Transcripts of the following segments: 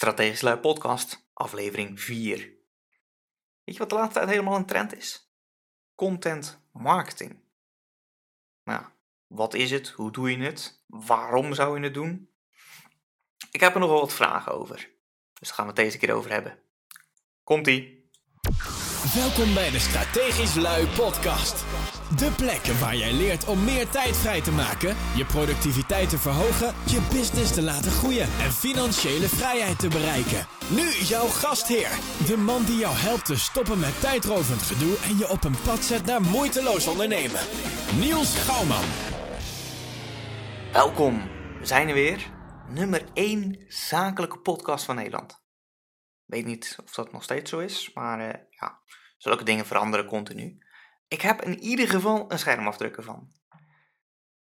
Strategisch Lui Podcast, aflevering 4. Weet je wat de laatste tijd helemaal een trend is? Content marketing. Nou, wat is het? Hoe doe je het? Waarom zou je het doen? Ik heb er nog wel wat vragen over. Dus daar gaan we het deze keer over hebben. Komt-ie! Welkom bij de Strategisch Lui Podcast. De plek waar jij leert om meer tijd vrij te maken, je productiviteit te verhogen, je business te laten groeien en financiële vrijheid te bereiken. Nu jouw gastheer, de man die jou helpt te stoppen met tijdrovend gedoe en je op een pad zet naar moeiteloos ondernemen. Niels Gouwman. Welkom, we zijn er weer. Nummer 1 zakelijke podcast van Nederland. Weet niet of dat nog steeds zo is, maar uh, ja, zulke dingen veranderen continu. Ik heb in ieder geval een schermafdruk ervan.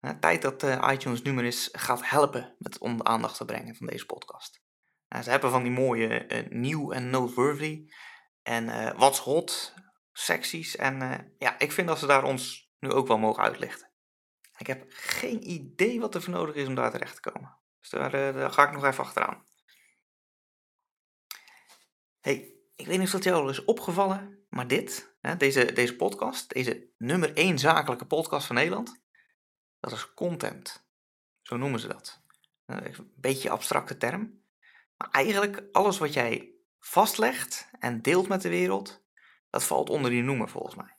Uh, tijd dat uh, iTunes nummer is gaat helpen met, om de aandacht te brengen van deze podcast. ze hebben van die mooie nieuw en noteworthy en what's hot secties. En ja, ik vind dat ze daar ons nu ook wel mogen uitlichten. Ik heb geen idee wat er voor nodig is om daar terecht te komen. Dus daar, daar ga ik nog even achteraan. Hey, ik weet niet of dat jou al is opgevallen, maar dit, hè, deze, deze podcast, deze nummer 1 zakelijke podcast van Nederland, dat is content. Zo noemen ze dat. Een beetje abstracte term. Maar eigenlijk alles wat jij vastlegt en deelt met de wereld, dat valt onder die noemer volgens mij.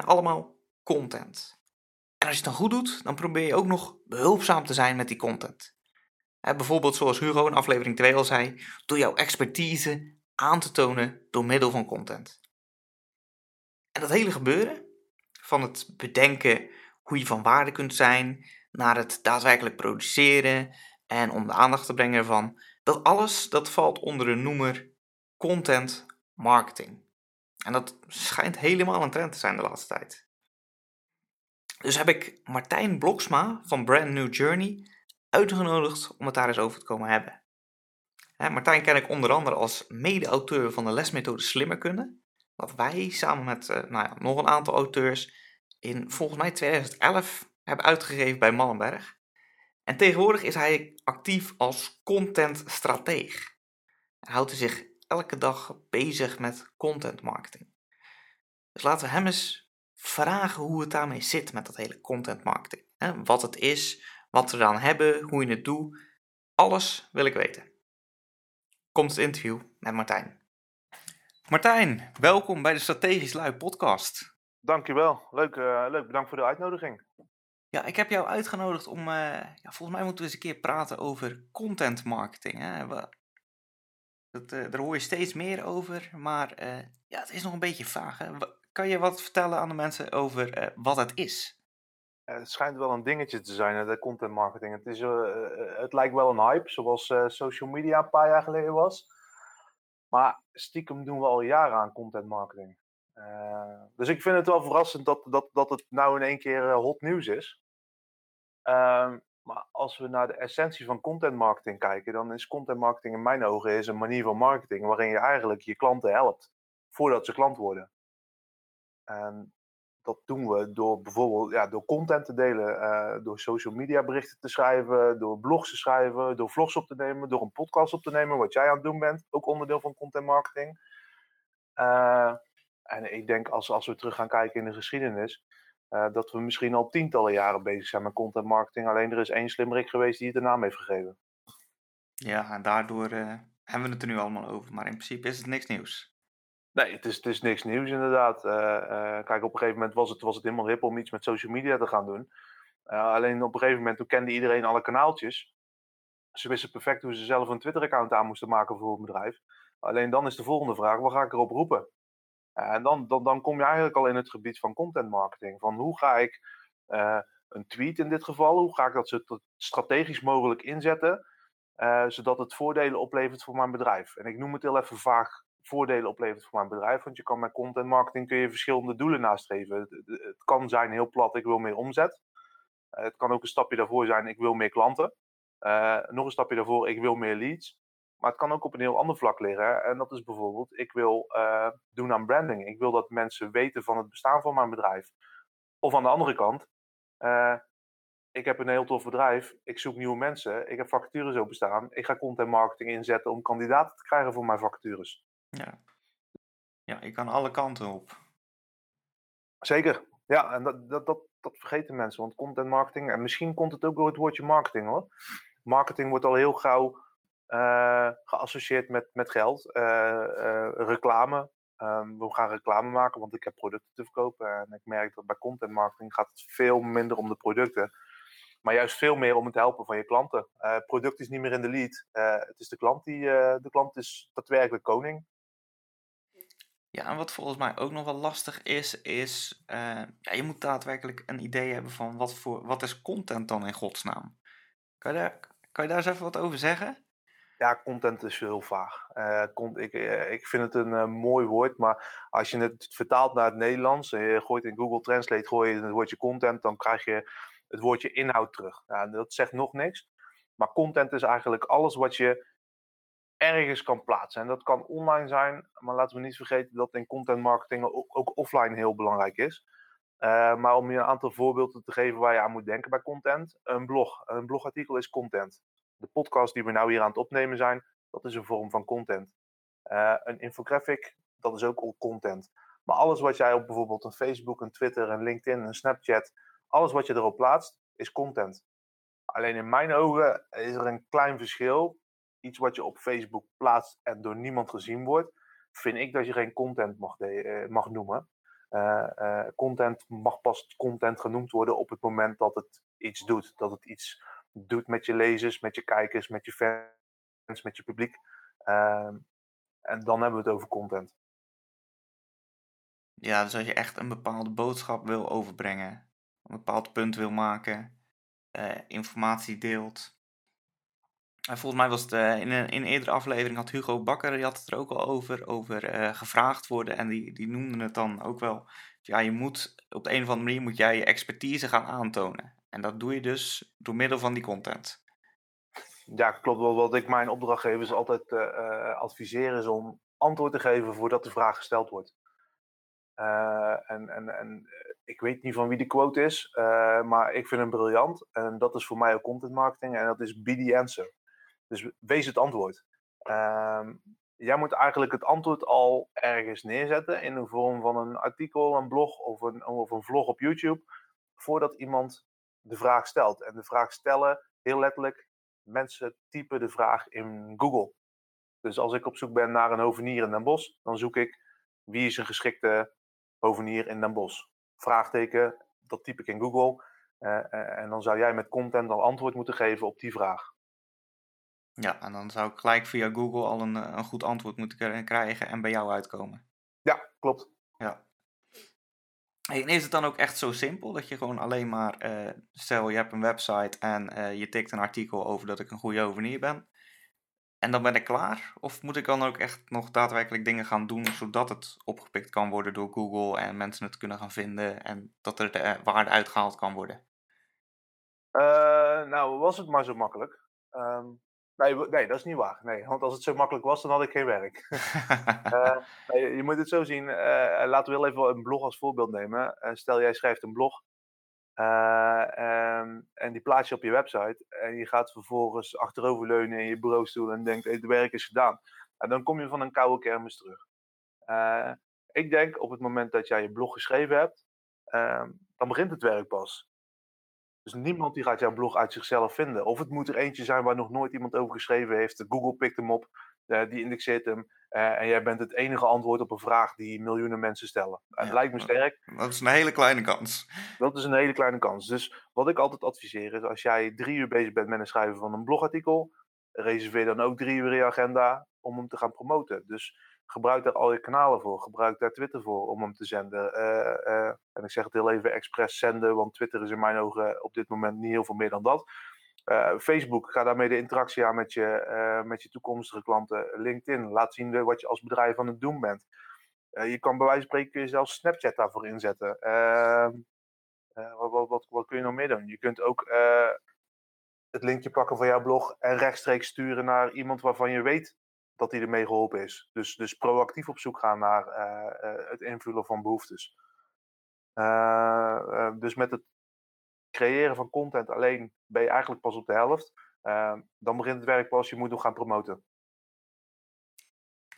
allemaal content. En als je het dan goed doet, dan probeer je ook nog behulpzaam te zijn met die content. bijvoorbeeld zoals Hugo in aflevering 2 al zei, door jouw expertise aan te tonen door middel van content. En dat hele gebeuren, van het bedenken hoe je van waarde kunt zijn, naar het daadwerkelijk produceren en om de aandacht te brengen van, dat alles dat valt onder de noemer content marketing. En dat schijnt helemaal een trend te zijn de laatste tijd. Dus heb ik Martijn Bloksma van Brand New Journey uitgenodigd om het daar eens over te komen hebben. Martijn ken ik onder andere als mede-auteur van de lesmethode Slimmer Kunnen. Wat wij samen met uh, nou ja, nog een aantal auteurs in volgens mij 2011 hebben uitgegeven bij Mallenberg. En tegenwoordig is hij actief als contentstrateeg. Hij houdt zich elke dag bezig met content marketing. Dus laten we hem eens vragen hoe het daarmee zit met dat hele content marketing. Wat het is, wat we eraan hebben, hoe je het doet. Alles wil ik weten komt het interview met Martijn. Martijn, welkom bij de Strategisch Lui podcast. Dankjewel, leuk, uh, leuk bedankt voor de uitnodiging. Ja, ik heb jou uitgenodigd om, uh, ja, volgens mij moeten we eens een keer praten over content marketing. Hè? Dat, uh, daar hoor je steeds meer over, maar ja, het is nog een beetje vaag. Hè? Kan je wat vertellen aan de mensen over wat het is? Het schijnt wel een dingetje te zijn, de content marketing. Het, is, uh, het lijkt wel een hype, zoals uh, social media een paar jaar geleden was. Maar stiekem doen we al jaren aan content marketing. Dus ik vind het wel verrassend dat, dat, dat het nou in één keer hot nieuws is. Ehm, maar als we naar de essentie van content marketing kijken, dan is content marketing in mijn ogen is een manier van marketing waarin je eigenlijk je klanten helpt voordat ze klant worden. En dat doen we door bijvoorbeeld ja, door content te delen, uh, door social media berichten te schrijven, door blogs te schrijven, door vlogs op te nemen, door een podcast op te nemen, wat jij aan het doen bent, ook onderdeel van content marketing. Uh, en ik denk als, als we terug gaan kijken in de geschiedenis, uh, dat we misschien al tientallen jaren bezig zijn met content marketing. Alleen er is één slimmerik geweest die het de naam heeft gegeven. Ja, en daardoor hebben we het er nu allemaal over. Maar in principe is het niks nieuws. Nee, het is, niks nieuws inderdaad. Uh, uh, kijk, op een gegeven moment was het, was het helemaal hip om iets met social media te gaan doen. Uh, alleen op een gegeven moment, toen kende iedereen alle kanaaltjes. Ze wisten perfect hoe ze zelf een Twitter-account aan moesten maken voor een bedrijf. Alleen dan is de volgende vraag, wat ga ik erop roepen? en dan, dan, dan kom je eigenlijk al in het gebied van content marketing. Van hoe ga ik een tweet in dit geval, hoe ga ik dat zo strategisch mogelijk inzetten, zodat het voordelen oplevert voor mijn bedrijf. En ik noem het heel even vaag voordelen oplevert voor mijn bedrijf. Want je kan met content marketing kun je verschillende doelen nastreven. Het, kan zijn heel plat, ik wil meer omzet. Uh, het kan ook een stapje daarvoor zijn, ik wil meer klanten. Uh, nog een stapje daarvoor, ik wil meer leads. Maar het kan ook op een heel ander vlak liggen. En dat is bijvoorbeeld, ik wil uh, doen aan branding. Ik wil dat mensen weten van het bestaan van mijn bedrijf. Of aan de andere kant, ik heb een heel tof bedrijf, ik zoek nieuwe mensen, ik heb vacatures openstaan, ik ga content marketing inzetten om kandidaten te krijgen voor mijn vacatures. Ja. Ja, je kan alle kanten op. Zeker. Ja, en dat, dat, dat, dat vergeten mensen, want content marketing, en misschien komt het ook door het woordje marketing hoor. Marketing wordt al heel gauw uh, geassocieerd met, met geld, uh, uh, reclame. Um, we gaan reclame maken, want ik heb producten te verkopen. En ik merk dat bij content marketing gaat het veel minder om de producten. Maar juist veel meer om het helpen van je klanten. product is niet meer in de lead. het is de klant die, de klant is daadwerkelijk koning. Ja, en wat volgens mij ook nog wel lastig is, is uh, ja, je moet daadwerkelijk een idee hebben van wat, voor, wat is content dan in godsnaam? Kan je daar, kan je daar eens even wat over zeggen? Ja, content is heel vaag. Uh, ik, uh, ik vind het een mooi woord, maar als je het vertaalt naar het Nederlands en je gooit in Google Translate gooi je het woordje content, dan krijg je het woordje inhoud terug. Ja, dat zegt nog niks. Maar content is eigenlijk alles wat je ergens kan plaatsen. En dat kan online zijn, maar laten we niet vergeten dat in content marketing ook, offline heel belangrijk is. Uh, maar om je een aantal voorbeelden te geven waar je aan moet denken bij content. Een blog. Een blogartikel is content. De podcast die we nou hier aan het opnemen zijn, dat is een vorm van content. Uh, een infographic, dat is ook content. Maar alles wat jij op bijvoorbeeld een Facebook, een Twitter, een LinkedIn, een Snapchat, alles wat je erop plaatst, is content. Alleen in mijn ogen is er een klein verschil iets wat je op Facebook plaatst en door niemand gezien wordt, vind ik dat je geen content mag, uh, mag noemen. Uh, uh, content mag pas content genoemd worden op het moment dat het iets doet. Dat het iets doet met je lezers, met je kijkers, met je fans, met je publiek. Ehm, en dan hebben we het over content. Ja, dus als je echt een bepaalde boodschap wil overbrengen, een bepaald punt wil maken, informatie deelt, volgens mij was het uh, in, een, in eerdere aflevering had Hugo Bakker, die had het er ook al over, over uh, gevraagd worden. En die, die noemde het dan ook wel, ja, je moet op de een of andere manier moet jij je expertise gaan aantonen. En dat doe je dus door middel van die content. Ja, klopt wel. Wat ik mijn opdrachtgevers altijd uh, adviseer is om antwoord te geven voordat de vraag gesteld wordt. en, en, en ik weet niet van wie de quote is, maar ik vind hem briljant. En dat is voor mij ook content marketing en dat is be the answer. Dus wees het antwoord. Uh, jij moet eigenlijk het antwoord al ergens neerzetten in de vorm van een artikel, een blog of een, of een vlog op YouTube, voordat iemand de vraag stelt. En de vraag stellen, heel letterlijk, mensen typen de vraag in Google. Dus als ik op zoek ben naar een hovenier in Den Bosch, dan zoek ik wie is een geschikte hovenier in Den Bosch. Vraagteken, dat typ ik in Google. Uh, en dan zou jij met content al antwoord moeten geven op die vraag. Ja, en dan zou ik gelijk via Google al een, eh, een goed antwoord moeten krijgen en bij jou uitkomen. Ja, klopt. Ja. En is het dan ook echt zo simpel dat je gewoon alleen maar, uh, stel je hebt een website en uh, je tikt een artikel over dat ik een goede hovenier ben. En dan ben ik klaar? Of moet ik dan ook echt nog daadwerkelijk dingen gaan doen zodat het opgepikt kan worden door Google en mensen het kunnen gaan vinden en dat er de waarde uitgehaald kan worden? Nou, was het maar zo makkelijk. Um, Nee, nee, dat is niet waar. Nee, want als het zo makkelijk was, dan had ik geen werk. uh, nee, je moet het zo zien. Uh, laten we wel even een blog als voorbeeld nemen. Uh, stel, jij schrijft een blog. Um, en die plaats je op je website. En je gaat vervolgens achteroverleunen in je bureaustoel en denkt, hey, het werk is gedaan. En dan kom je van een koude kermis terug. ik denk op het moment dat jij je blog geschreven hebt, dan begint het werk pas. Dus niemand die gaat jouw blog uit zichzelf vinden. Of het moet er eentje zijn waar nog nooit iemand over geschreven heeft. Google pikt hem op, uh, die indexeert hem. Uh, en jij bent het enige antwoord op een vraag die miljoenen mensen stellen. En lijkt me sterk. Dat is een hele kleine kans. Dat is een hele kleine kans. Dus wat ik altijd adviseer is, als jij drie uur bezig bent met het schrijven van een blogartikel, reserveer dan ook drie uur in je agenda om hem te gaan promoten. Dus gebruik daar al je kanalen voor. Gebruik daar Twitter voor om hem te zenden. Uh, uh, en ik zeg het heel even expres zenden, want Twitter is in mijn ogen op dit moment niet heel veel meer dan dat. Uh, Facebook, ga daarmee de interactie aan met je, met je toekomstige klanten. LinkedIn, laat zien wat je als bedrijf aan het doen bent. je kan bij wijze van spreken zelfs Snapchat daarvoor inzetten. Ehm, wat, wat, wat, wat, kun je nog meer doen? Je kunt ook het linkje pakken van jouw blog en rechtstreeks sturen naar iemand waarvan je weet dat hij ermee geholpen is. Dus, dus proactief op zoek gaan naar uh, uh, het invullen van behoeftes. Uh, dus met het creëren van content alleen ben je eigenlijk pas op de helft. Dan begint het werk pas, je moet nog gaan promoten.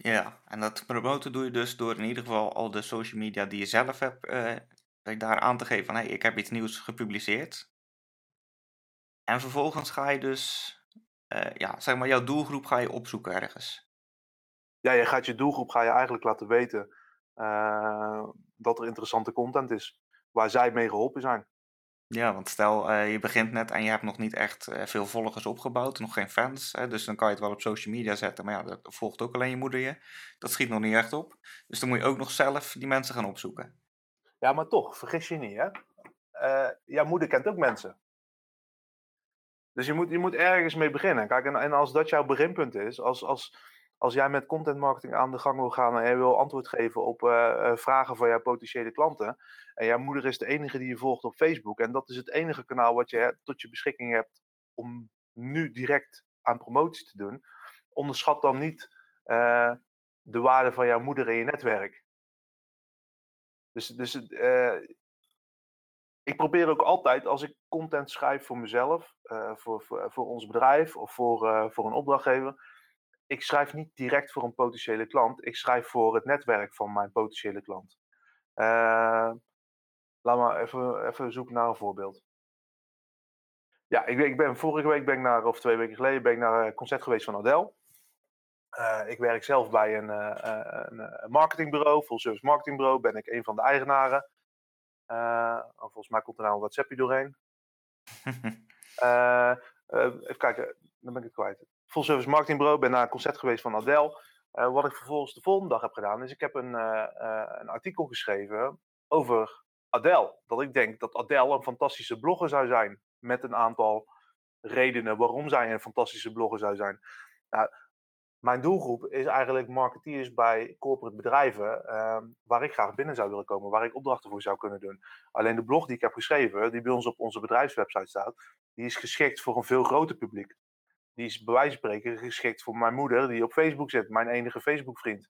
Ja, en dat promoten doe je dus door in ieder geval al de social media die je zelf hebt, eh, daar aan te geven van hey, ik heb iets nieuws gepubliceerd. En vervolgens ga je dus, eh, ja, zeg maar, jouw doelgroep ga je opzoeken ergens. Ja, je gaat je doelgroep ga je eigenlijk laten weten eh, dat er interessante content is waar zij mee geholpen zijn. Ja, want stel uh, je begint net en je hebt nog niet echt uh, veel volgers opgebouwd, nog geen fans. Hè, dus dan kan je het wel op social media zetten, maar ja, dat volgt ook alleen je moeder je. Dat schiet nog niet echt op. Dus dan moet je ook nog zelf die mensen gaan opzoeken. Ja, maar toch, vergis je niet, hè? Jouw moeder kent ook mensen. Dus je moet, je moet ergens mee beginnen. Kijk, en, en als dat jouw beginpunt is, als, als, als jij met content marketing aan de gang wil gaan en je wil antwoord geven op uh, vragen van jouw potentiële klanten. En jouw moeder is de enige die je volgt op Facebook. En dat is het enige kanaal wat je tot je beschikking hebt om nu direct aan promotie te doen. Onderschat dan niet uh, de waarde van jouw moeder in je netwerk. Dus, dus ik probeer ook altijd, als ik content schrijf voor mezelf, voor, voor, voor ons bedrijf of voor, voor een opdrachtgever ik schrijf niet direct voor een potentiële klant. Ik schrijf voor het netwerk van mijn potentiële klant. Uh, laat maar even, even zoeken naar een voorbeeld. Ja, ik, ik, ben vorige week ben ik naar, of twee weken geleden, ben ik naar een concert geweest van Adele. Uh, ik werk zelf bij een, uh, een marketingbureau, full service marketingbureau. Ben ik een van de eigenaren. volgens mij komt er nou een WhatsAppje doorheen. even kijken, dan ben ik het kwijt full service marketingbureau, ben naar een concert geweest van Adele. Uh, wat ik vervolgens de volgende dag heb gedaan, is ik heb een, uh, uh, een artikel geschreven over Adele. Dat ik denk dat Adele een fantastische blogger zou zijn. Met een aantal redenen waarom zij een fantastische blogger zou zijn. Nou, mijn doelgroep is eigenlijk marketeers bij corporate bedrijven, ehm, waar ik graag binnen zou willen komen, waar ik opdrachten voor zou kunnen doen. Alleen de blog die ik heb geschreven, die bij ons op onze bedrijfswebsite staat, die is geschikt voor een veel groter publiek die is bij wijze van spreken geschikt voor mijn moeder, die op Facebook zit, mijn enige Facebook-vriend.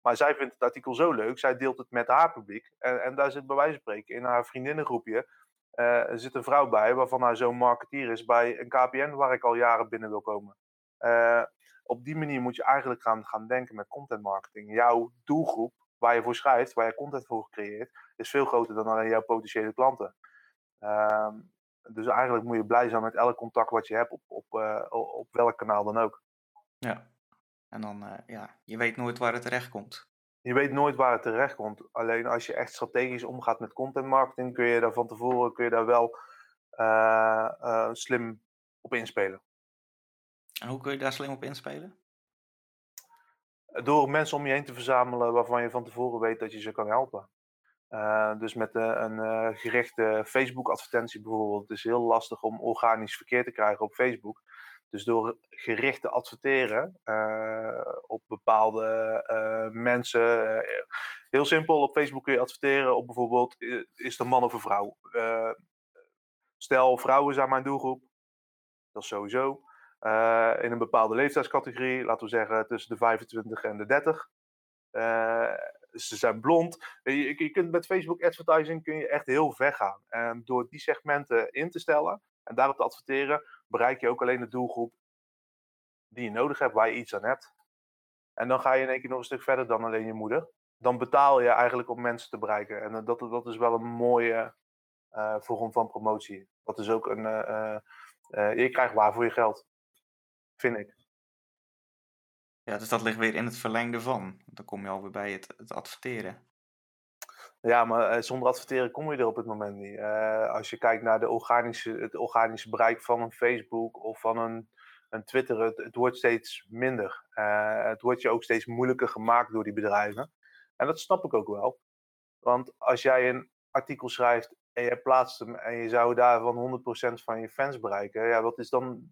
Maar zij vindt het artikel zo leuk, zij deelt het met haar publiek. En, en daar zit bij wijze van spreken in haar vriendinnengroepje uh, zit een vrouw bij waarvan haar zo'n marketeer is bij een KPN waar ik al jaren binnen wil komen. Uh, op die manier moet je eigenlijk gaan, gaan denken met content marketing. Jouw doelgroep, waar je voor schrijft, waar je content voor creëert, is veel groter dan alleen jouw potentiële klanten. Uh, dus eigenlijk moet je blij zijn met elk contact wat je hebt op, op, uh, op welk kanaal dan ook. Ja, en dan, uh, ja, je weet nooit waar het terecht komt. Je weet nooit waar het terecht komt. Alleen als je echt strategisch omgaat met content marketing, kun je daar van tevoren kun je daar wel uh, slim op inspelen. En hoe kun je daar slim op inspelen? Door mensen om je heen te verzamelen waarvan je van tevoren weet dat je ze kan helpen. Uh, dus met uh, een uh, gerichte Facebook-advertentie bijvoorbeeld, het is heel lastig om organisch verkeer te krijgen op Facebook. Dus door gericht te adverteren op bepaalde mensen, heel simpel, op Facebook kun je adverteren op bijvoorbeeld, is een man of een vrouw? stel, vrouwen zijn mijn doelgroep, dat is sowieso. in een bepaalde leeftijdscategorie, laten we zeggen tussen de 25 en de 30 ze zijn blond. Je, je kunt met Facebook advertising kun je echt heel ver gaan. En door die segmenten in te stellen en daarop te adverteren, bereik je ook alleen de doelgroep die je nodig hebt, waar je iets aan hebt. En dan ga je in één keer nog een stuk verder dan alleen je moeder. Dan betaal je eigenlijk om mensen te bereiken. En dat, dat is wel een mooie uh, vorm van promotie. Dat is ook een. Je krijgt waar voor je geld. Vind ik. Ja, dus dat ligt weer in het verlengde van. Dan kom je alweer bij het, adverteren. Ja, maar uh, zonder adverteren kom je er op het moment niet. Uh, als je kijkt naar de organische, het organische bereik van een Facebook of van een, een Twitter, het, wordt steeds minder. Uh, het wordt je ook steeds moeilijker gemaakt door die bedrijven. En dat snap ik ook wel. Want als jij een artikel schrijft en je plaatst hem en je zou daarvan 100% van je fans bereiken, ja, wat is dan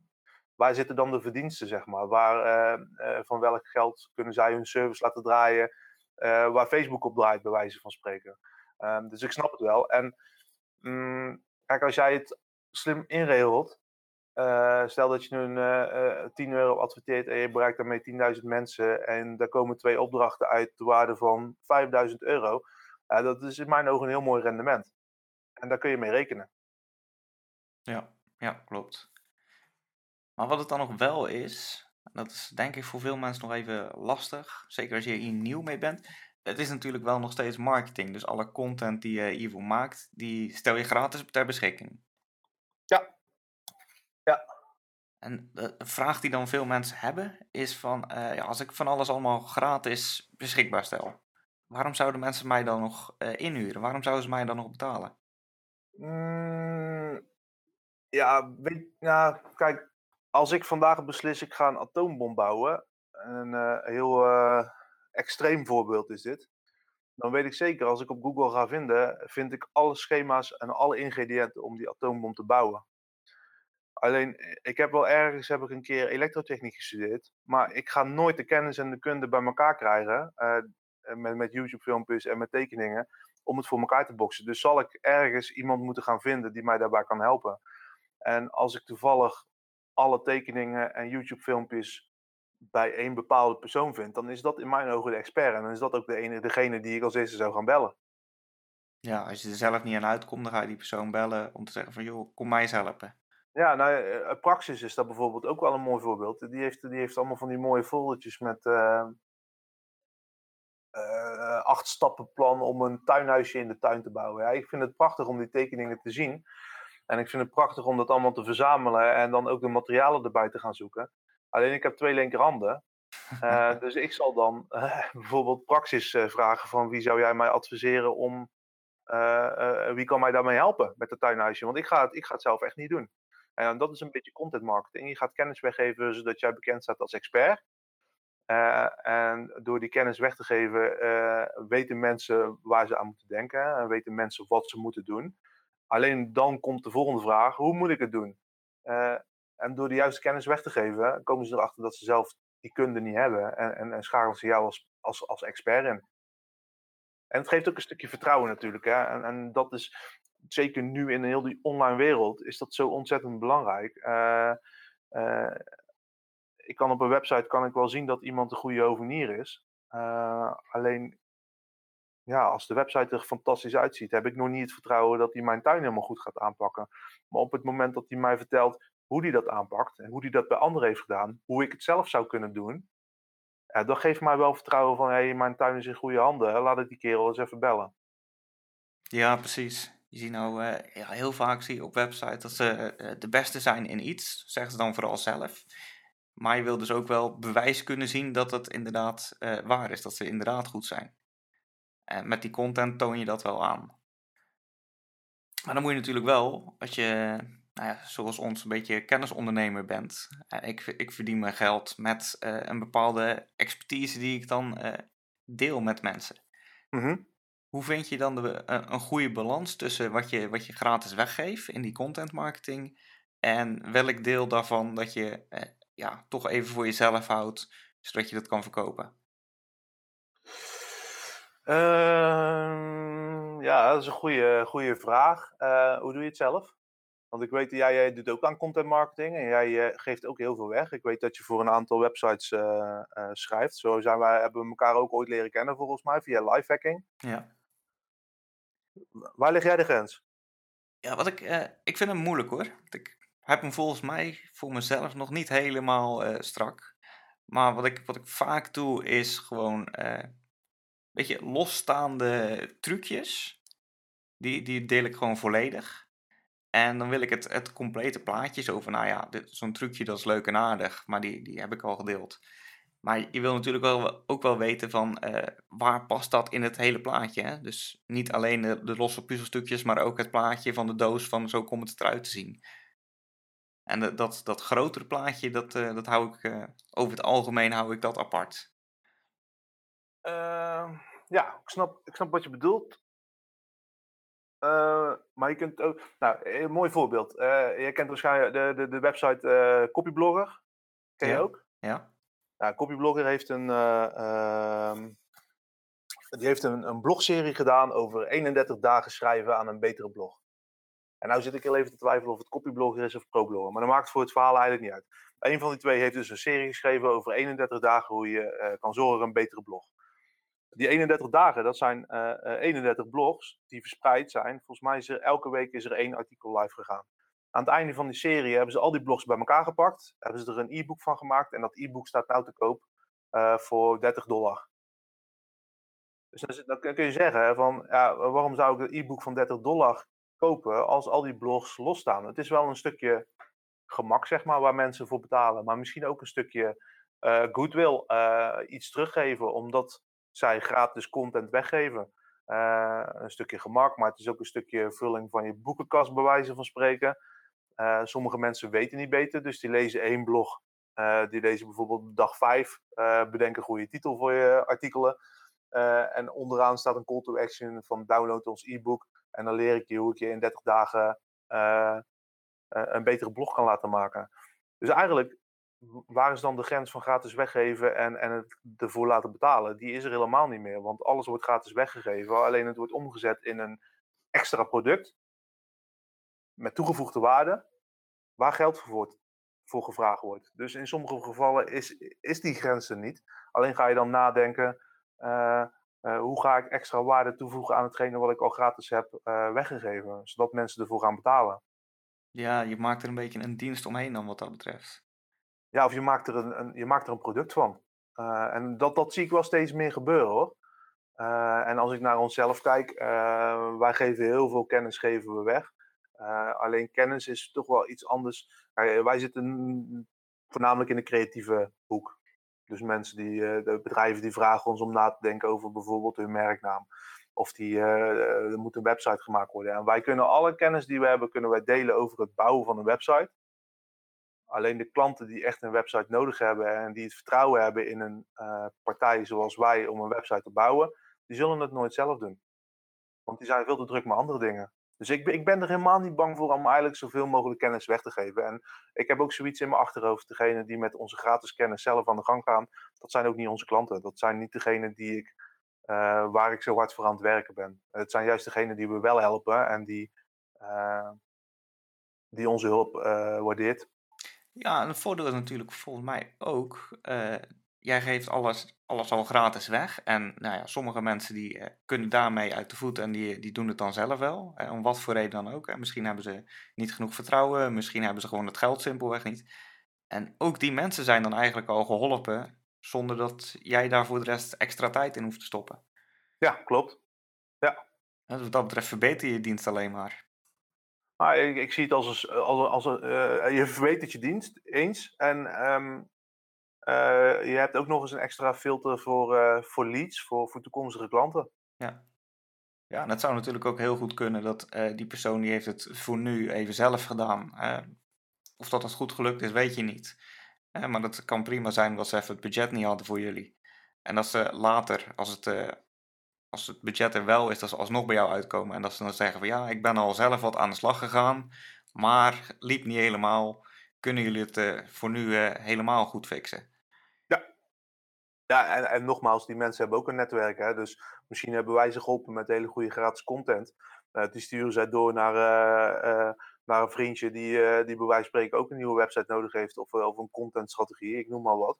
waar zitten dan de verdiensten, zeg maar? Waar, uh, uh, van welk geld kunnen zij hun service laten draaien? Uh, waar Facebook op draait, bij wijze van spreken. Ehm, dus ik snap het wel. En mm, kijk, als jij het slim inregelt, stel dat je nu een 10 euro adverteert en je bereikt daarmee 10.000 mensen en daar komen twee opdrachten uit de waarde van 5.000 euro. dat is in mijn ogen een heel mooi rendement. En daar kun je mee rekenen. Ja, ja, klopt. Maar wat het dan nog wel is, dat is denk ik voor veel mensen nog even lastig, zeker als je hier nieuw mee bent. Het is natuurlijk wel nog steeds marketing, dus alle content die je hiervoor maakt, die stel je gratis ter beschikking. Ja. Ja. En de vraag die dan veel mensen hebben is van, eh, ja, als ik van alles allemaal gratis beschikbaar stel, waarom zouden mensen mij dan nog uh, inhuren? Waarom zouden ze mij dan nog betalen? Mm, ja, weet, nou, kijk, als ik vandaag beslis ik ga een atoombom bouwen, een uh, heel extreem voorbeeld is dit, dan weet ik zeker als ik op Google ga vinden, vind ik alle schema's en alle ingrediënten om die atoombom te bouwen. Alleen, ik heb wel ergens heb ik een keer elektrotechniek gestudeerd, maar ik ga nooit de kennis en de kunde bij elkaar krijgen, met, met YouTube-filmpjes en met tekeningen, om het voor elkaar te boksen. Dus zal ik ergens iemand moeten gaan vinden die mij daarbij kan helpen. En als ik toevallig alle tekeningen en YouTube-filmpjes bij één bepaalde persoon vind, dan is dat in mijn ogen de expert. En dan is dat ook de ene, degene die ik als eerste zou gaan bellen. Ja, als je er zelf niet aan uitkomt, dan ga je die persoon bellen om te zeggen van, joh, kom mij eens helpen. Ja, nou, eh, Praxis is dat bijvoorbeeld ook wel een mooi voorbeeld. Die heeft, die heeft allemaal van die mooie foldertjes met uh, uh, acht stappenplan om een tuinhuisje in de tuin te bouwen. Ja, ik vind het prachtig om die tekeningen te zien. En ik vind het prachtig om dat allemaal te verzamelen en dan ook de materialen erbij te gaan zoeken. Alleen ik heb twee linkerhanden. Uh, dus ik zal dan uh, bijvoorbeeld praxis uh, vragen van wie zou jij mij adviseren om, wie kan mij daarmee helpen met het tuinhuisje? Want ik ga, het, ik ga het zelf echt niet doen. En dat is een beetje content marketing. Je gaat kennis weggeven zodat jij bekend staat als expert. en door die kennis weg te geven, weten mensen waar ze aan moeten denken en weten mensen wat ze moeten doen. Alleen dan komt de volgende vraag: hoe moet ik het doen? En door de juiste kennis weg te geven, komen ze erachter dat ze zelf die kunde niet hebben. En, en, en schakelen ze jou als, als, als expert in. En het geeft ook een stukje vertrouwen natuurlijk. Hè? En, en dat is zeker nu in heel die online wereld, is dat zo ontzettend belangrijk. Uh, uh, ik kan op een website kan ik wel zien dat iemand een goede hovenier is. Alleen, ja, als de website er fantastisch uitziet, heb ik nog niet het vertrouwen dat hij mijn tuin helemaal goed gaat aanpakken. Maar op het moment dat hij mij vertelt hoe die dat aanpakt en hoe die dat bij anderen heeft gedaan, hoe ik het zelf zou kunnen doen, ja, dat geeft mij wel vertrouwen van, hé, hey, mijn tuin is in goede handen, laat ik die kerel eens even bellen. Ja, precies. Je ziet nou, uh, ja, heel vaak zie je op websites dat ze uh, de beste zijn in iets, zeggen ze dan vooral zelf. Maar je wil dus ook wel bewijs kunnen zien dat het inderdaad waar is, dat ze inderdaad goed zijn. En met die content toon je dat wel aan. Maar dan moet je natuurlijk wel, als je nou ja, zoals ons een beetje kennisondernemer bent. Uh, ik, ik verdien mijn geld met uh, een bepaalde expertise die ik dan uh, deel met mensen. Mm -hmm. Hoe vind je dan de, een goede balans tussen wat je, wat je gratis weggeeft in die content marketing en welk deel daarvan dat je ja, toch even voor jezelf houdt, zodat je dat kan verkopen? Ehm, ja, dat is een goede, goede vraag. hoe doe je het zelf? Want ik weet, jij, jij doet ook aan content marketing en jij uh, geeft ook heel veel weg. Ik weet dat je voor een aantal websites uh, uh, schrijft. Zo zijn wij, hebben we elkaar ook ooit leren kennen volgens mij, via lifehacking. Ja. Waar lig jij de grens? Ja, wat ik, ik vind hem moeilijk hoor. Ik heb hem volgens mij voor mezelf nog niet helemaal strak. Maar wat ik, wat ik vaak doe is gewoon beetje losstaande trucjes. Die, die deel ik gewoon volledig. En dan wil ik het, het complete plaatje zo van, nou ja, zo'n trucje dat is leuk en aardig, maar die, die heb ik al gedeeld. Maar je wil natuurlijk wel, ook wel weten van uh, waar past dat in het hele plaatje. Hè? Dus niet alleen de, losse puzzelstukjes, maar ook het plaatje van de doos van zo komt het eruit te zien. En dat, dat grotere plaatje, dat, uh, dat hou ik uh, over het algemeen hou ik dat apart. Ehm, ja, ik snap, ik snap wat je bedoelt. Uh, maar je kunt ook, nou, een mooi voorbeeld. Uh, je kent waarschijnlijk de, de, de website uh, Copyblogger. Ken je ja. ook? Ja. Nou, Copyblogger heeft een, uh, die heeft een, een blogserie gedaan over 31 dagen schrijven aan een betere blog. En nou zit ik heel even te twijfelen of het Copyblogger is of ProBlogger. Maar dat maakt voor het verhaal eigenlijk niet uit. Een van die twee heeft dus een serie geschreven over 31 dagen hoe je kan zorgen voor een betere blog die 31 dagen, dat zijn uh, uh, 31 blogs die verspreid zijn. Volgens mij is er elke week is er één artikel live gegaan. Aan het einde van die serie hebben ze al die blogs bij elkaar gepakt. Hebben ze er een e-book van gemaakt. En dat e-book staat nou te koop uh, voor 30 dollar. Dus dan, kun je zeggen van, ja, waarom zou ik een e-book van 30 dollar kopen als al die blogs losstaan? Het is wel een stukje gemak, zeg maar, waar mensen voor betalen. Maar misschien ook een stukje uh, goodwill, iets teruggeven, omdat zij gratis content weggeven. Uh, een stukje gemak, maar het is ook een stukje vulling van je boekenkast, bij wijze van spreken. sommige mensen weten niet beter, dus die lezen één blog. die lezen bijvoorbeeld dag 5, bedenk een goede titel voor je artikelen. en onderaan staat een call to action van download ons e-book. En dan leer ik je hoe ik je in 30 dagen een betere blog kan laten maken. Dus eigenlijk waar is dan de grens van gratis weggeven en, en het ervoor laten betalen? Die is er helemaal niet meer, want alles wordt gratis weggegeven. Alleen het wordt omgezet in een extra product met toegevoegde waarde, waar geld voor, gevraagd wordt. Dus in sommige gevallen is, is die grens er niet. Alleen ga je dan nadenken, uh, uh, hoe ga ik extra waarde toevoegen aan hetgene wat ik al gratis heb uh, weggegeven, zodat mensen ervoor gaan betalen. Ja, je maakt er een beetje een dienst omheen dan wat dat betreft. Ja, of je maakt er een, je maakt er een product van. Uh, en dat, dat zie ik wel steeds meer gebeuren hoor. Uh, en als ik naar onszelf kijk, uh, wij geven heel veel kennis geven we weg. alleen kennis is toch wel iets anders. wij zitten voornamelijk in de creatieve hoek. Dus mensen die, de bedrijven die vragen ons om na te denken over bijvoorbeeld hun merknaam. Of die, er moet een website gemaakt worden. En wij kunnen alle kennis die we hebben, kunnen wij delen over het bouwen van een website. Alleen de klanten die echt een website nodig hebben en die het vertrouwen hebben in een uh, partij zoals wij om een website te bouwen, die zullen het nooit zelf doen. Want die zijn veel te druk met andere dingen. Dus ik, ik ben er helemaal niet bang voor om eigenlijk zoveel mogelijk kennis weg te geven. En ik heb ook zoiets in mijn achterhoofd. Degene die met onze gratis kennis zelf aan de gang gaan, dat zijn ook niet onze klanten. Dat zijn niet degenen die ik, uh, waar ik zo hard voor aan het werken ben. Het zijn juist degenen die we wel helpen en die, uh, die onze hulp waardeert. Ja, en het voordeel is natuurlijk volgens mij ook, uh, jij geeft alles, alles al gratis weg. En nou ja, sommige mensen die uh, kunnen daarmee uit de voet en die, die doen het dan zelf wel. Uh, om wat voor reden dan ook. En misschien hebben ze niet genoeg vertrouwen, misschien hebben ze gewoon het geld simpelweg niet. En ook die mensen zijn dan eigenlijk al geholpen zonder dat jij daar voor de rest extra tijd in hoeft te stoppen. Ja, klopt. Ja. Dus wat dat betreft verbeter je dienst alleen maar. Maar ik, zie het als een. Als, als een uh, je verbetert je dienst eens. En um, uh, je hebt ook nog eens een extra filter voor, voor leads, voor, voor toekomstige klanten. Ja. Ja, en het zou natuurlijk ook heel goed kunnen dat die persoon die heeft het voor nu even zelf gedaan. of dat het goed gelukt is, weet je niet. maar dat kan prima zijn dat ze even het budget niet hadden voor jullie. En dat ze later, als het als het budget er wel is, dat ze alsnog bij jou uitkomen. En dat ze dan zeggen van ja, ik ben al zelf wat aan de slag gegaan, maar liep niet helemaal. Kunnen jullie het uh, voor nu uh, helemaal goed fixen? Ja, ja en, en, nogmaals, die mensen hebben ook een netwerk. Hè? Dus misschien hebben wij ze geholpen met hele goede gratis content. Uh, die sturen zij door naar, naar een vriendje die, die bij wijze van spreken ook een nieuwe website nodig heeft. Of, of een contentstrategie, ik noem maar wat.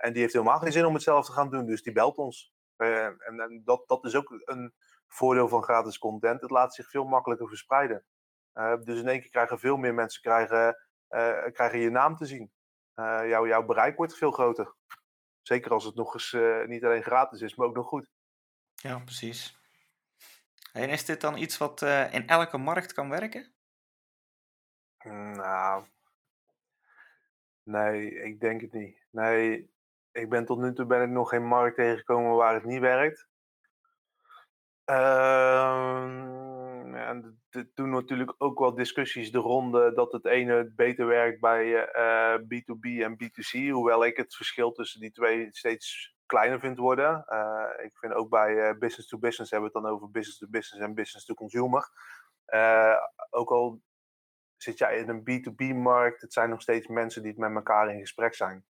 en die heeft helemaal geen zin om het zelf te gaan doen, dus die belt ons. Uh, en, en dat, dat is ook een voordeel van gratis content. Het laat zich veel makkelijker verspreiden. Uh, dus in één keer krijgen veel meer mensen krijgen, uh, krijgen je naam te zien. Jouw, jouw bereik wordt veel groter. Zeker als het nog eens niet alleen gratis is, maar ook nog goed. Ja, precies. En is dit dan iets wat in elke markt kan werken? Nou, nee, ik denk het niet. Nee, ik ben tot nu toe ben ik nog geen markt tegengekomen waar het niet werkt. Uh, en er doen natuurlijk ook wel discussies de ronde dat het ene beter werkt bij uh, B2B en B2C. Hoewel ik het verschil tussen die twee steeds kleiner vind worden. Uh, ik vind ook bij business to business hebben we het dan over business to business en business to consumer. ook al zit jij in een B2B-markt, het zijn nog steeds mensen die het met elkaar in gesprek zijn.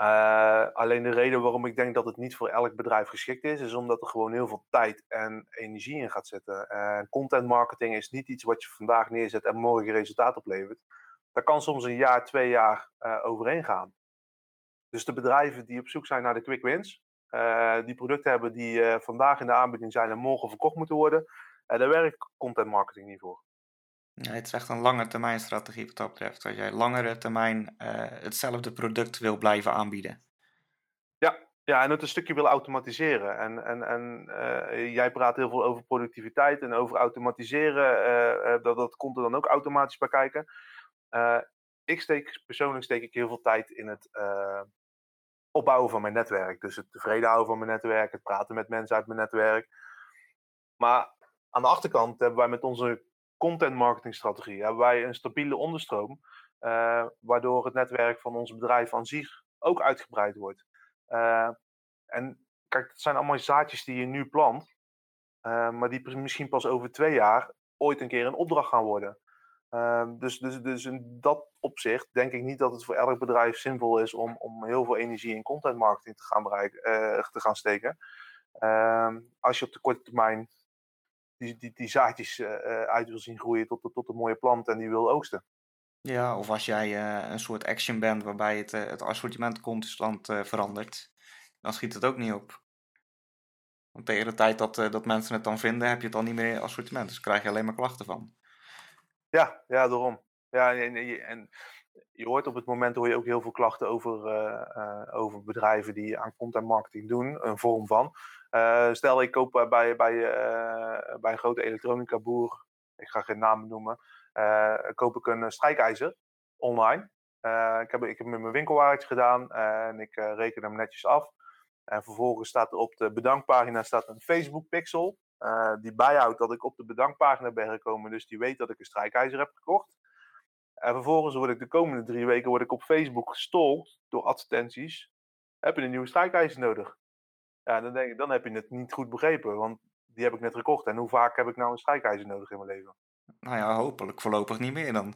Uh, alleen de reden waarom ik denk dat het niet voor elk bedrijf geschikt is, is omdat er gewoon heel veel tijd en energie in gaat zitten. Uh, content marketing is niet iets wat je vandaag neerzet en morgen resultaat oplevert. Daar kan soms een jaar, twee jaar uh, overheen gaan. Dus de bedrijven die op zoek zijn naar de quick wins, die producten hebben die vandaag in de aanbieding zijn en morgen verkocht moeten worden, daar werkt content marketing niet voor. Ja, het is echt een lange termijn strategie wat dat betreft. Als jij langere termijn eh, hetzelfde product wil blijven aanbieden. Ja, en het een stukje willen automatiseren. En, en, en eh, jij praat heel veel over productiviteit en over automatiseren. eh, dat, dat komt er dan ook automatisch bij kijken. Ik steek, persoonlijk steek ik heel veel tijd in het opbouwen van mijn netwerk. Dus het tevreden houden van mijn netwerk, het praten met mensen uit mijn netwerk. Maar aan de achterkant hebben wij met onze content marketing strategie hebben wij een stabiele onderstroom. eh, waardoor het netwerk van ons bedrijf aan zich ook uitgebreid wordt. Eh, en kijk, het zijn allemaal zaadjes die je nu plant, eh, maar die misschien pas over twee jaar ooit een keer een opdracht gaan worden. Ehm, dus, dus, dus in dat opzicht denk ik niet dat het voor elk bedrijf zinvol is om, om heel veel energie in content marketing te gaan, bereiken, te gaan steken. Ehm, als je op de korte termijn die, die, die zaadjes eh, eh, uit wil zien groeien tot, tot een mooie plant en die wil oogsten. Ja, of als jij eh, een soort action bent waarbij het, het assortiment constant verandert, dan schiet het ook niet op. Want tegen de tijd dat, dat mensen het dan vinden, heb je het al niet meer in assortiment. Dus krijg je alleen maar klachten van. Ja, ja, daarom. Ja, en, en, je- en je hoort op het moment hoor je ook heel veel klachten over, eh, eh, over bedrijven die aan content marketing doen, een vorm van. Eh, stel, ik koop bij, bij, bij een grote elektronica boer, ik ga geen namen noemen, koop ik een strijkijzer online. Ik, heb, ik heb met mijn winkelwagentje gedaan en ik reken hem netjes af. En vervolgens staat er op de bedankpagina staat een Facebook pixel. die bijhoudt dat ik op de bedankpagina ben gekomen. Dus die weet dat ik een strijkijzer heb gekocht. En vervolgens word ik de komende drie weken word ik op Facebook gestold door advertenties. Heb je een nieuwe strijkijzer nodig? Ja, dan denk ik, dan heb je het niet goed begrepen. Want die heb ik net gekocht. En hoe vaak heb ik nou een strijkijzer nodig in mijn leven? Nou ja, hopelijk voorlopig niet meer dan.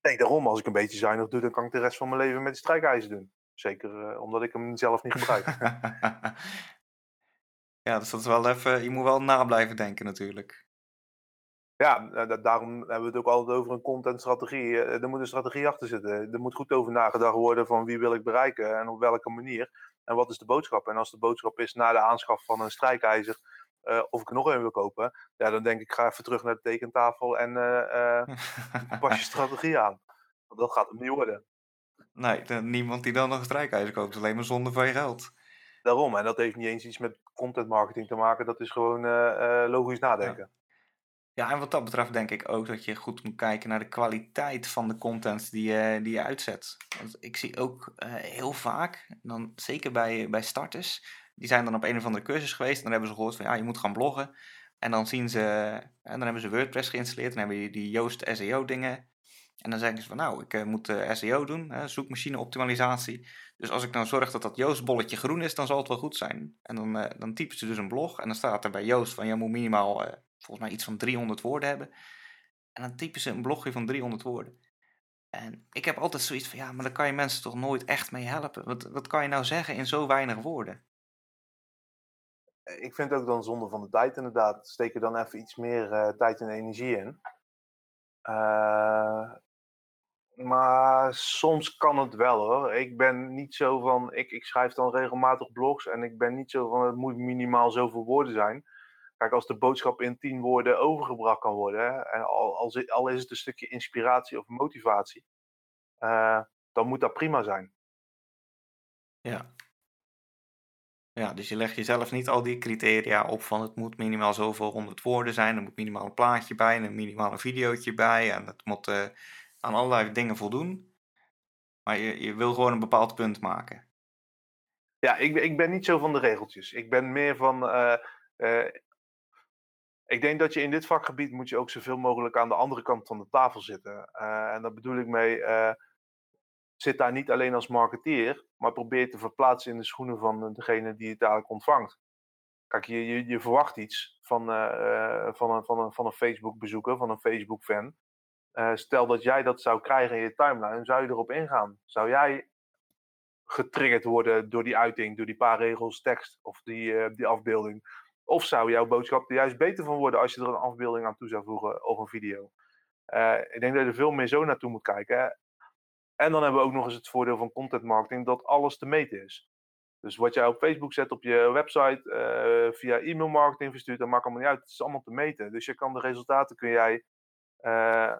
Nee, daarom, als ik een beetje zuinig doe, dan kan ik de rest van mijn leven met die strijkijzer doen. Zeker eh, omdat ik hem zelf niet gebruik. ja, dus dat is wel even, je moet wel na blijven denken natuurlijk. Ja, eh, da- daarom hebben we het ook altijd over een contentstrategie. Eh, Er moet een strategie achter zitten. Er moet goed over nagedacht worden van wie wil ik bereiken en op welke manier. En wat is de boodschap? En als de boodschap is na de aanschaf van een strijkijzer eh, of ik er nog een wil kopen, ja, dan denk ik ga even terug naar de tekentafel en pas je strategie aan. Want dat gaat hem niet worden. nee, niemand die dan nog een strijkijzer koopt, is alleen maar zonde van je geld. Daarom, en dat heeft niet eens iets met content marketing te maken, dat is gewoon logisch nadenken. Ja, en wat dat betreft denk ik ook dat je goed moet kijken naar de kwaliteit van de content die je, die je uitzet. Want ik zie ook eh, heel vaak, dan zeker bij, bij starters, die zijn dan op een of andere cursus geweest en dan hebben ze gehoord van ja, je moet gaan bloggen. En dan zien ze, en dan hebben ze WordPress geïnstalleerd en hebben die, die Yoast SEO dingen. En dan zeggen ze van nou, ik eh, moet eh, SEO doen, hè, zoekmachine optimalisatie. Dus als ik nou zorg dat dat Yoast bolletje groen is, dan zal het wel goed zijn. En dan, dan typen ze dus een blog en dan staat er bij Yoast van je moet minimaal volgens mij iets van 300 woorden hebben. En dan typen ze een blogje van 300 woorden. En ik heb altijd zoiets van, ja, maar daar kan je mensen toch nooit echt mee helpen. Wat, wat kan je nou zeggen in zo weinig woorden? Ik vind het ook dan zonde van de tijd inderdaad. Steek er dan even iets meer eh, tijd en energie in. Eh, maar soms kan het wel hoor. Ik ben niet zo van, ik, ik schrijf dan regelmatig blogs en ik ben niet zo van, het moet minimaal zoveel woorden zijn. Kijk, als de boodschap in tien woorden overgebracht kan worden, hè, en al, al, al is het een stukje inspiratie of motivatie, eh, dan moet dat prima zijn. Ja. Ja, dus je legt jezelf niet al die criteria op van het moet minimaal zoveel honderd woorden zijn, er moet minimaal een plaatje bij en een minimaal een videootje bij en het moet eh, aan allerlei dingen voldoen. Maar je, je wil gewoon een bepaald punt maken. Ja, ik, ben- ik ben niet zo van de regeltjes. Ik ben meer van. eh, ik denk dat je in dit vakgebied moet je ook zoveel mogelijk aan de andere kant van de tafel zitten. Eh, en daar bedoel ik mee. eh, zit daar niet alleen als marketeer, maar probeer te verplaatsen in de schoenen van degene die het dadelijk ontvangt. Kijk, je, je, je verwacht iets van, eh, eh, van, een, van, van een Facebook-bezoeker, van een Facebook-fan. Eh, stel dat jij dat zou krijgen in je timeline, zou je erop ingaan? Zou jij getriggerd worden door die uiting, door die paar regels tekst of die, eh, die afbeelding? Of zou jouw boodschap er juist beter van worden als je er een afbeelding aan toe zou voegen of een video? Eh, ik denk dat je er veel meer zo naartoe moet kijken. En dan hebben we ook nog eens het voordeel van content marketing dat alles te meten is. Dus wat jij op Facebook zet, op je website, eh, via e-mail marketing verstuurt, dat maakt allemaal niet uit. Het is allemaal te meten. Dus je kan de resultaten kun jij eh,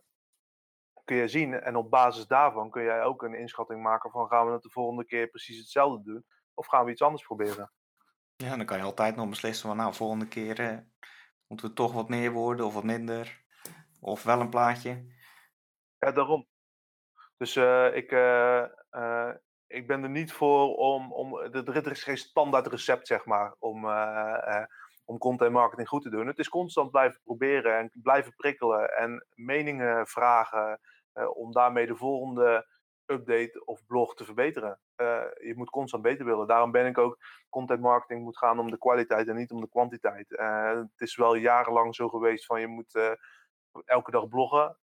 kun je zien. En op basis daarvan kun jij ook een inschatting maken van gaan we het de volgende keer precies hetzelfde doen? Of gaan we iets anders proberen? Ja, dan kan je altijd nog beslissen van nou, volgende keer eh, moeten we toch wat meer worden of wat minder. Of wel een plaatje. Ja, daarom. Dus eh, ik, eh, eh, ik ben er niet voor om, om er is geen standaard recept, zeg maar, om, om content marketing goed te doen. Het is constant blijven proberen en blijven prikkelen en meningen vragen om daarmee de volgende update of blog te verbeteren. Eh, je moet constant beter willen. Daarom ben ik ook, content marketing moet gaan om de kwaliteit en niet om de kwantiteit. Eh, het is wel jarenlang zo geweest van je moet eh, elke dag bloggen.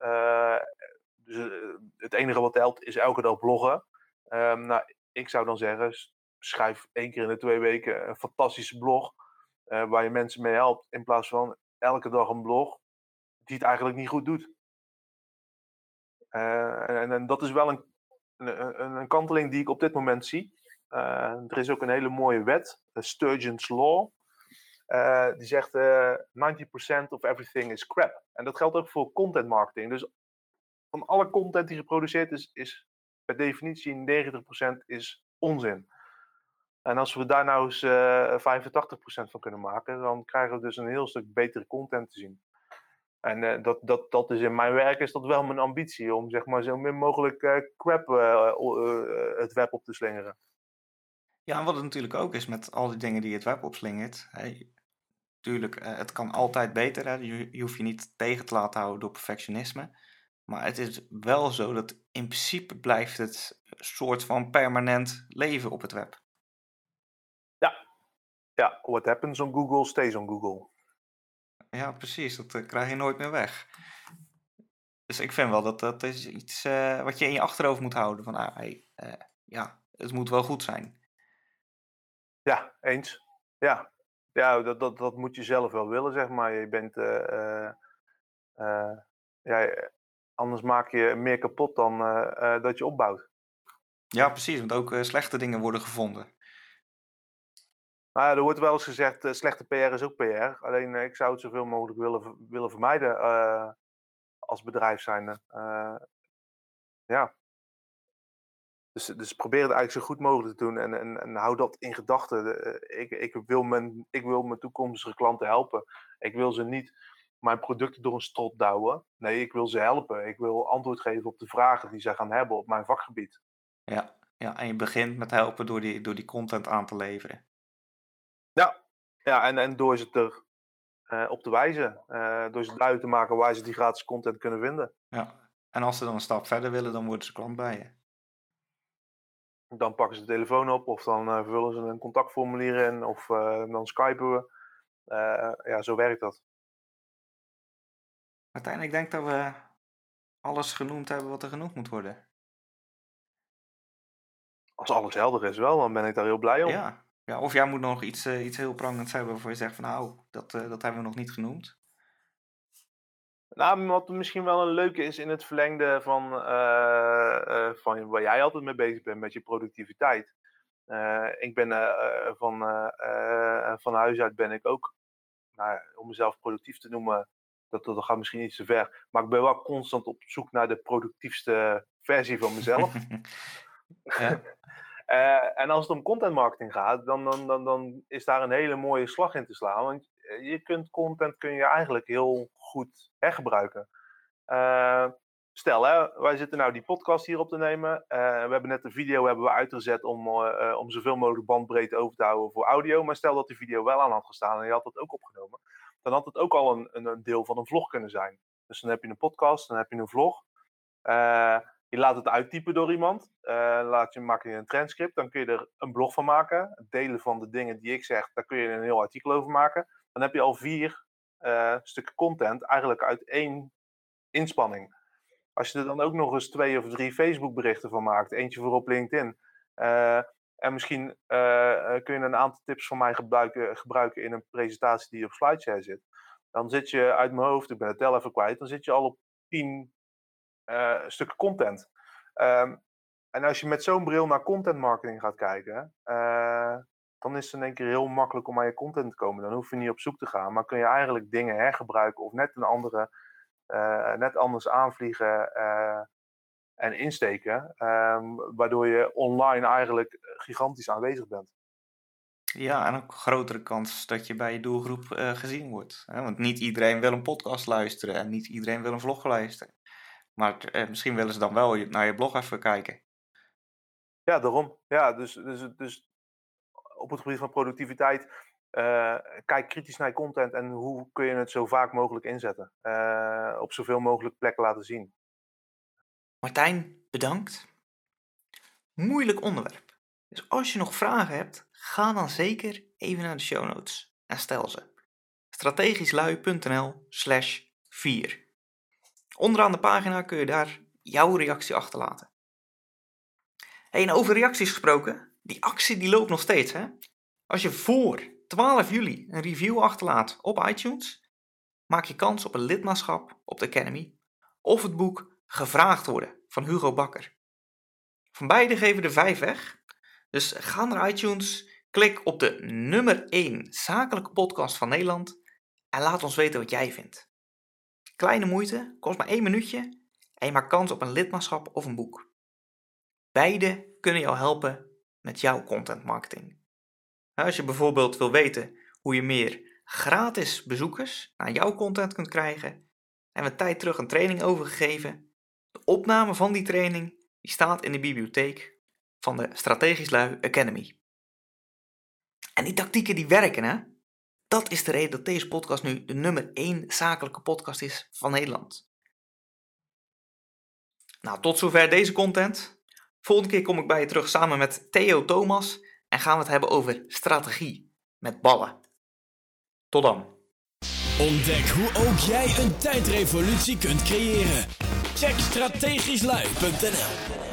Dus het enige wat telt is elke dag bloggen. Ehm, nou, ik zou dan zeggen, schrijf één keer in de twee weken een fantastische blog. waar je mensen mee helpt. In plaats van elke dag een blog die het eigenlijk niet goed doet. En, en dat is wel een, een, een, kanteling die ik op dit moment zie. Eh, er is ook een hele mooie wet, Sturgeon's Law. Eh, die zegt eh 90% of everything is crap. En dat geldt ook voor content marketing. Dus van alle content die geproduceerd is, is per definitie 90% is onzin. En als we daar nou eens eh 85% van kunnen maken, dan krijgen we dus een heel stuk betere content te zien. En eh, dat, dat, dat is in mijn werk is dat wel mijn ambitie, om zeg maar zo min mogelijk eh, crap eh, het web op te slingeren. Ja, en wat het natuurlijk ook is met al die dingen die het web opslingert. Hè, tuurlijk, het kan altijd beter. Hè, je, je hoeft je niet tegen te laten houden door perfectionisme. Maar het is wel zo dat in principe blijft het soort van permanent leven op het web. Ja, what happens on Google stays on Google. Ja, precies. Dat eh, krijg je nooit meer weg. Dus ik vind wel dat dat is iets eh, wat je in je achterhoofd moet houden. Van, ah, hey, eh, ja, het moet wel goed zijn. Ja, eens. Ja, ja dat, dat, dat moet je zelf wel willen, zeg maar. Je bent, ja, anders maak je meer kapot dan dat je opbouwt. Ja, precies. Want ook slechte dingen worden gevonden. Maar ja, er wordt wel eens gezegd, eh, slechte PR is ook PR. Alleen eh, ik zou het zoveel mogelijk willen, willen vermijden eh, als bedrijf zijnde. Ja. Dus, dus probeer het eigenlijk zo goed mogelijk te doen en, en, en hou dat in gedachten. Ik, ik, wil mijn, ik wil mijn toekomstige klanten helpen. Ik wil ze niet mijn producten door een strot douwen. Nee, ik wil ze helpen. Ik wil antwoord geven op de vragen die zij gaan hebben op mijn vakgebied. Ja, ja, en je begint met helpen door die, door die content aan te leveren. Ja, en, en door ze er eh, op te wijzen. eh, door ze duidelijk te maken waar ze die gratis content kunnen vinden. Ja. En als ze dan een stap verder willen, dan worden ze klant bij je. Dan pakken ze de telefoon op of dan eh, vullen ze een contactformulier in of dan skypen we. Ja, zo werkt dat. Uiteindelijk denk ik dat we alles genoemd hebben wat er genoemd moet worden. Als alles helder is wel, dan ben ik daar heel blij om. Ja. Ja of jij moet nog iets, eh, iets heel prangends hebben waarvoor je zegt van nou, dat, eh, dat hebben we nog niet genoemd. Nou, wat misschien wel een leuke is in het verlengde van, eh, van waar jij altijd mee bezig bent met je productiviteit. Ik ben van, van huis uit ben ik ook, nou, om mezelf productief te noemen, dat, dat gaat misschien iets te ver. Maar ik ben wel constant op zoek naar de productiefste versie van mezelf. ja. Eh, en als het om content marketing gaat, dan, dan, dan, is daar een hele mooie slag in te slaan. Want eh, je kunt content kun je eigenlijk heel goed hergebruiken. Eh, stel, hè, wij zitten nou die podcast hier op te nemen. We hebben net een video hebben we uitgezet om, om zoveel mogelijk bandbreedte over te houden voor audio. Maar stel dat die video wel aan had gestaan en je had dat ook opgenomen. Dan had het ook al een, een, deel van een vlog kunnen zijn. Dus dan heb je een podcast, dan heb je een vlog. Eh, je laat het uittypen door iemand. eh, laat je, maak je een transcript. Dan kun je er een blog van maken. Delen van de dingen die ik zeg, daar kun je een heel artikel over maken. Dan heb je al vier eh, stukken content eigenlijk uit één inspanning. Als je er dan ook nog eens twee of drie Facebook berichten van maakt. Eentje voor op LinkedIn. eh, en misschien kun je een aantal tips van mij gebruiken, gebruiken in een presentatie die op SlideShare zit. Dan zit je uit mijn hoofd, ik ben het tel even kwijt, dan zit je al op tien eh, stukken content. Ehm, en als je met zo'n bril naar content marketing gaat kijken, eh, dan is het in één keer heel makkelijk om aan je content te komen. Dan hoef je niet op zoek te gaan, maar kun je eigenlijk dingen hergebruiken of net een andere eh, net anders aanvliegen en insteken. ehm, waardoor je online eigenlijk gigantisch aanwezig bent. Ja, en ook grotere kans dat je bij je doelgroep gezien wordt. Hè? Want niet iedereen wil een podcast luisteren en niet iedereen wil een vlog luisteren. Maar eh, misschien willen ze dan wel naar je blog even kijken. Ja, daarom. Ja, dus, dus, dus op het gebied van productiviteit, eh, kijk kritisch naar je content en hoe kun je het zo vaak mogelijk inzetten. Eh, op zoveel mogelijk plekken laten zien. Martijn, bedankt. Moeilijk onderwerp. Dus als je nog vragen hebt, ga dan zeker even naar de show notes en stel ze. strategischlui.nl slash 4 Onderaan de pagina kun je daar jouw reactie achterlaten. En over reacties gesproken, die actie die loopt nog steeds. Hè? Als je voor 12 juli een review achterlaat op iTunes, maak je kans op een lidmaatschap op de Academy of het boek Gevraagd worden van Hugo Bakker. Van beide geven er 5 weg. Dus ga naar iTunes, klik op de nummer 1 zakelijke podcast van Nederland en laat ons weten wat jij vindt. Kleine moeite, kost maar 1 minuutje en je maakt kans op een lidmaatschap of een boek. Beide kunnen jou helpen met jouw content marketing. Als je bijvoorbeeld wil weten hoe je meer gratis bezoekers naar jouw content kunt krijgen, hebben we tijd terug een training overgegeven. De opname van die training die staat in de bibliotheek van de Strategisch Lui Academy. En die tactieken die werken, hè? Dat is de reden dat deze podcast nu de nummer 1 zakelijke podcast is van Nederland. Nou, tot zover deze content. Volgende keer kom ik bij je terug samen met Theo Thomas en gaan we het hebben over strategie met ballen. Tot dan. Ontdek hoe ook jij een tijdrevolutie kunt creëren. Check strategischlui.nl